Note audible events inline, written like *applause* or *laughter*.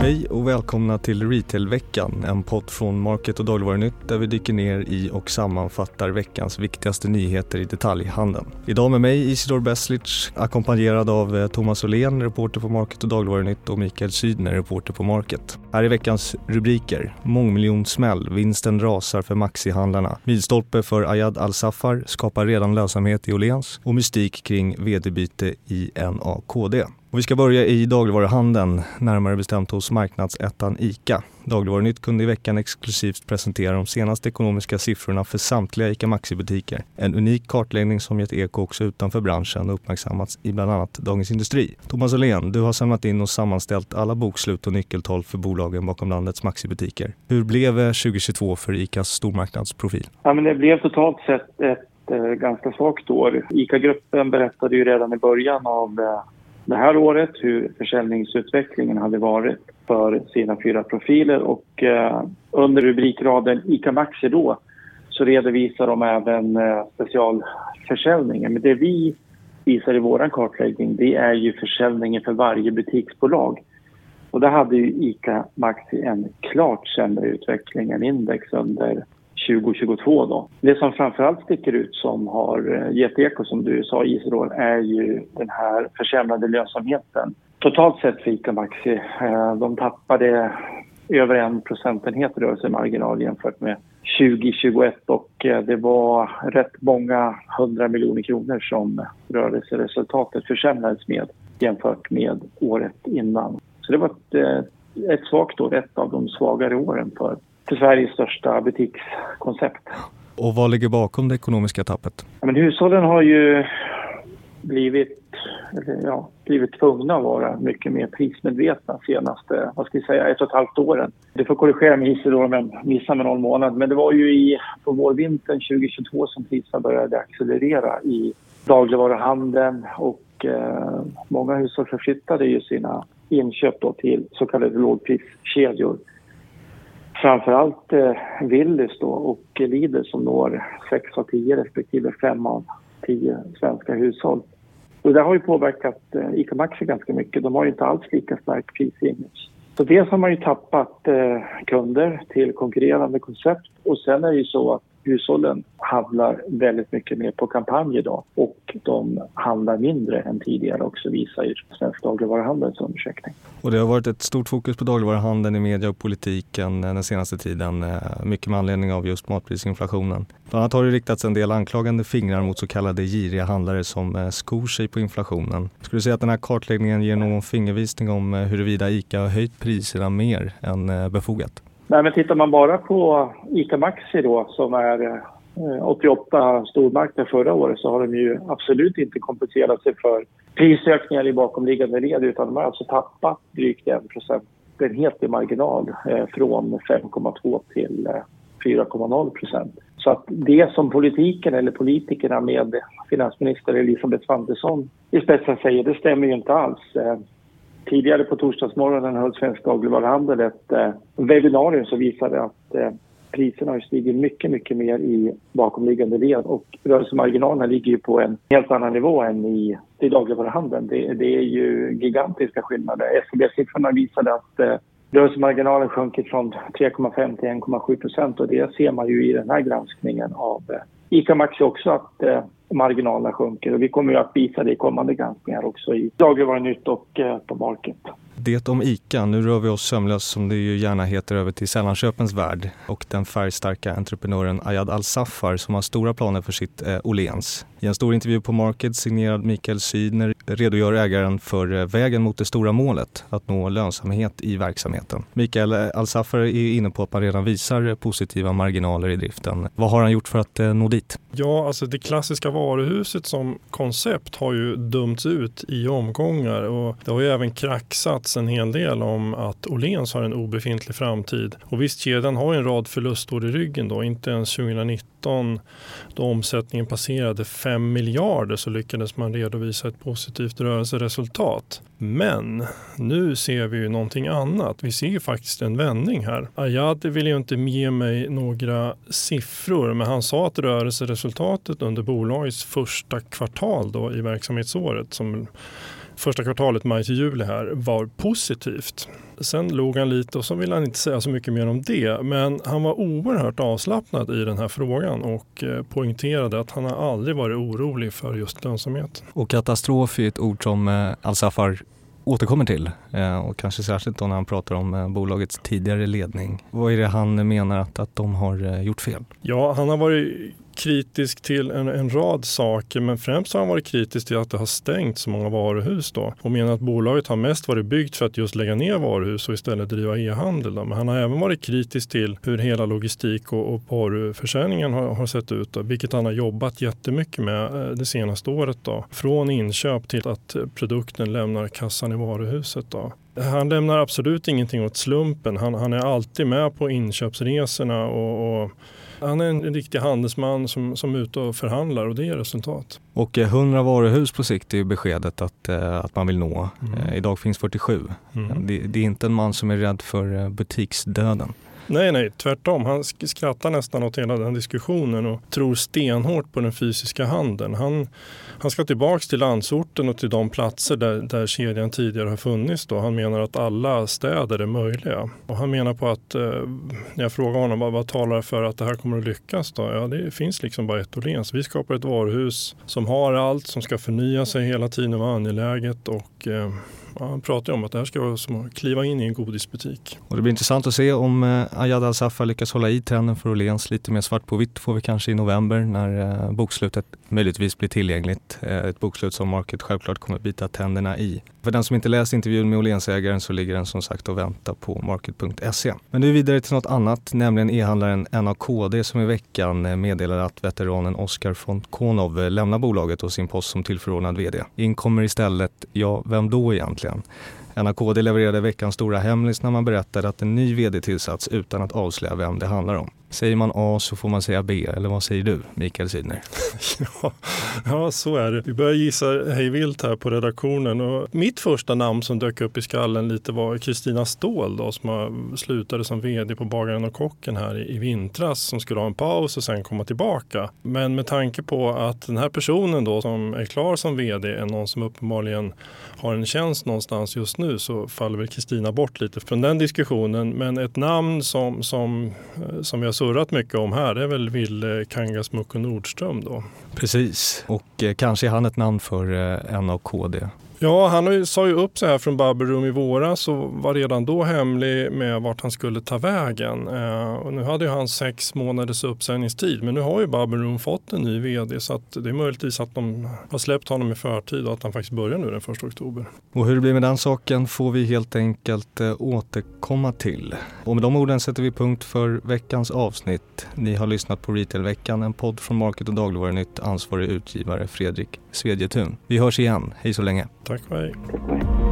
Hej och välkomna till Retailveckan, en podd från Market och dagligvarunytt där vi dyker ner i och sammanfattar veckans viktigaste nyheter i detaljhandeln. Idag med mig Isidor Beslic, ackompanjerad av eh, Thomas Åhlén, reporter på Market och dagligvarunytt och Mikael Sydner, reporter på Market. Här är veckans rubriker. Mångmiljonsmäll, vinsten rasar för Maxi-handlarna. Milstolpe för Ayad Al-Safar skapar redan lönsamhet i Åhléns och mystik kring vd-byte i NAKD. Och vi ska börja i dagligvaruhandeln, närmare bestämt hos marknadsettan ICA. Dagligvarunytt kunde i veckan exklusivt presentera de senaste ekonomiska siffrorna för samtliga ICA Maxi-butiker. En unik kartläggning som gett eko också utanför branschen och uppmärksammats i bland annat Dagens Industri. Thomas Åhlén, du har samlat in och sammanställt alla bokslut och nyckeltal för bolagen bakom landets Maxi-butiker. Hur blev 2022 för ICAs stormarknadsprofil? Ja, men det blev totalt sett ett eh, ganska svagt år. ICA-gruppen berättade ju redan i början av eh, det här året hur försäljningsutvecklingen hade varit för sina fyra profiler och eh, under rubrikraden ICA Maxi då så redovisar de även eh, specialförsäljningen. Men det vi visar i vår kartläggning det är ju försäljningen för varje butiksbolag. Och där hade ju ICA Maxi en klart sämre utveckling än index under 2022 då. Det som framförallt sticker ut som har eh, gett eko som du sa Isidor är ju den här försämrade lönsamheten. Totalt sett för ICA Maxi, de tappade över en procentenhet rörelsemarginal jämfört med 2021 och eh, det var rätt många hundra miljoner kronor som rörelseresultatet försämrades med jämfört med året innan. Så det var ett, eh, ett svagt år, ett av de svagare åren för för Sveriges största butikskoncept. Och vad ligger bakom det ekonomiska tappet? Ja, men hushållen har ju blivit, eller ja, blivit tvungna att vara mycket mer prismedvetna senaste, vad ska vi säga, ett och ett halvt åren. Det får korrigera mig Isidor om jag missar med någon månad, men det var ju i, på vårvintern 2022 som priserna började accelerera i dagligvaruhandeln och eh, många hushåll förflyttade ju sina inköp då till så kallade lågpriskedjor framförallt eh, Willys då och Lidl som når 6 av 10 respektive 5 av 10 svenska hushåll. Och det har ju påverkat eh, ICA Maxi ganska mycket. De har ju inte alls lika stark prisimage. Så dels har man ju tappat eh, kunder till konkurrerande koncept och sen är det ju så att hushållen handlar väldigt mycket mer på kampanj idag och de handlar mindre än tidigare också visar ju Svensk dagligvaruhandels undersökning. Och det har varit ett stort fokus på dagligvaruhandeln i media och politiken eh, den senaste tiden, eh, mycket med anledning av just matprisinflationen. Bland annat har det riktats en del anklagande fingrar mot så kallade giriga handlare som eh, skor sig på inflationen. Skulle du säga att den här kartläggningen ger någon fingervisning om huruvida ICA har höjt priserna mer än befogat? Nej, men tittar man bara på ICA Maxi då som är eh, 88 stormarknader förra året så har de ju absolut inte kompenserat sig för prisökningar i bakomliggande led utan de har alltså tappat drygt 1 procentenhet i marginal eh, från 5,2 till eh, 4,0 procent. Så att det som politiken eller politikerna med finansminister Elisabeth Svantesson i spetsen säger, det stämmer ju inte alls. Eh, Tidigare på torsdagsmorgonen höll Svensk dagligvaruhandel ett eh, webbinarium som visade att eh, priserna har stigit mycket, mycket mer i bakomliggande led och rörelsemarginalerna ligger ju på en helt annan nivå än i, i dagligvaruhandeln. Det, det är ju gigantiska skillnader. SCB-siffrorna visade att eh, rörelsemarginalen sjunkit från 3,5 till 1,7 procent och det ser man ju i den här granskningen av eh, ICA Maxi också att eh, marginalerna sjunker och vi kommer ju att visa det i kommande granskningar också i Dagligvarunytt och eh, på Market. Det om ICA. Nu rör vi oss sömlöst som det ju gärna heter över till sällanköpens värld och den färgstarka entreprenören Ayad Al-Safar som har stora planer för sitt eh, Åhléns. I en stor intervju på Market signerad Mikael Sydner redogör ägaren för eh, vägen mot det stora målet, att nå lönsamhet i verksamheten. Mikael eh, Al-Safar är inne på att man redan visar eh, positiva marginaler i driften. Vad har han gjort för att eh, nå dit? Ja, alltså det klassiska varuhuset som koncept har ju dömts ut i omgångar och det har ju även kraxats en hel del om att Åhléns har en obefintlig framtid. Och visst, kedjan har en rad förlustår i ryggen då, inte ens 2019 då omsättningen passerade 5 miljarder så lyckades man redovisa ett positivt rörelseresultat. Men nu ser vi ju någonting annat. Vi ser ju faktiskt en vändning här. Ayad vill ju inte ge mig några siffror men han sa att rörelseresultatet under bolagets första kvartal då i verksamhetsåret som första kvartalet maj till juli här var positivt. Sen log han lite och så ville han inte säga så mycket mer om det. Men han var oerhört avslappnad i den här frågan och eh, poängterade att han har aldrig varit orolig för just lönsamhet. Och katastrof är ett ord som eh, Al-Safar återkommer till eh, och kanske särskilt då när han pratar om bolagets tidigare ledning. Vad är det han menar att, att de har gjort fel? Ja, han har varit kritisk till en, en, rad saker men främst har han varit kritisk till att det har stängt så många varuhus då och menar att bolaget har mest varit byggt för att just lägga ner varuhus och istället driva e-handel. Men han har även varit kritisk till hur hela logistik och, och varuförsäljningen har, har sett ut, då, vilket han har jobbat jättemycket med eh, det senaste året. Då. Från inköp till att produkten lämnar kassan i varuhuset. Då. Han lämnar absolut ingenting åt slumpen. Han, han är alltid med på inköpsresorna och, och han är en riktig handelsman som, som är ute och förhandlar och det ger resultat. Och 100 varuhus på sikt är beskedet att, eh, att man vill nå. Mm. Eh, idag finns 47. Mm. Det, det är inte en man som är rädd för eh, butiksdöden. Nej, nej, tvärtom. Han skrattar nästan åt hela den diskussionen och tror stenhårt på den fysiska handeln. Han, han ska tillbaka till landsorten och till de platser där, där kedjan tidigare har funnits. Då. Han menar att alla städer är möjliga. Och han menar på att, eh, när jag frågar honom vad, vad talar för att det här kommer att lyckas? Då? Ja, det finns liksom bara ett Åhléns. Vi skapar ett varuhus som har allt, som ska förnya sig hela tiden och vara angeläget. Och, eh, han pratar om att det här ska vara som att kliva in i en godisbutik. Och det blir intressant att se om eh, Ayad Al-Safa lyckas hålla i trenden för Åhléns. Lite mer svart på vitt får vi kanske i november när eh, bokslutet möjligtvis blir tillgängligt. Eh, ett bokslut som Market självklart kommer bita tänderna i. För den som inte läst intervjun med Åhlénsägaren så ligger den som sagt och väntar på market.se. Men nu vidare till något annat, nämligen e-handlaren NAKD som i veckan eh, meddelade att veteranen Oskar von Konov lämnar bolaget och sin post som tillförordnad VD. In kommer istället, ja, vem då egentligen? NAKD levererade veckans stora hemlis när man berättade att en ny VD tillsatts utan att avslöja vem det handlar om. Säger man A så får man säga B, eller vad säger du, Mikael Sidner? *laughs* ja, ja, så är det. Vi börjar gissa hejvilt här på redaktionen. Och mitt första namn som dök upp i skallen lite var Kristina Ståhl då, som slutade som vd på Bagaren och Kocken här i vintras som skulle ha en paus och sen komma tillbaka. Men med tanke på att den här personen då som är klar som vd är någon som uppenbarligen har en tjänst någonstans just nu så faller väl Kristina bort lite från den diskussionen. Men ett namn som, som, eh, som jag surrat mycket om här det är väl Ville Kangasmuko Nordström då. Precis, och eh, kanske är han ett namn för eh, KD. Ja, han sa ju upp sig här från Bubbleroom i våras och var redan då hemlig med vart han skulle ta vägen. Eh, och nu hade ju han sex månaders uppsägningstid men nu har ju Bubble fått en ny vd så att det är möjligtvis att de har släppt honom i förtid och att han faktiskt börjar nu den 1 oktober. Och hur det blir med den saken får vi helt enkelt eh, återkomma till. Och med de orden sätter vi punkt för veckans avsnitt. Ni har lyssnat på Retailveckan, en podd från Market och Dagligvarunytt, ansvarig utgivare Fredrik Svedjetun. Vi hörs igen, hej så länge. Tack och hej. Tack och hej.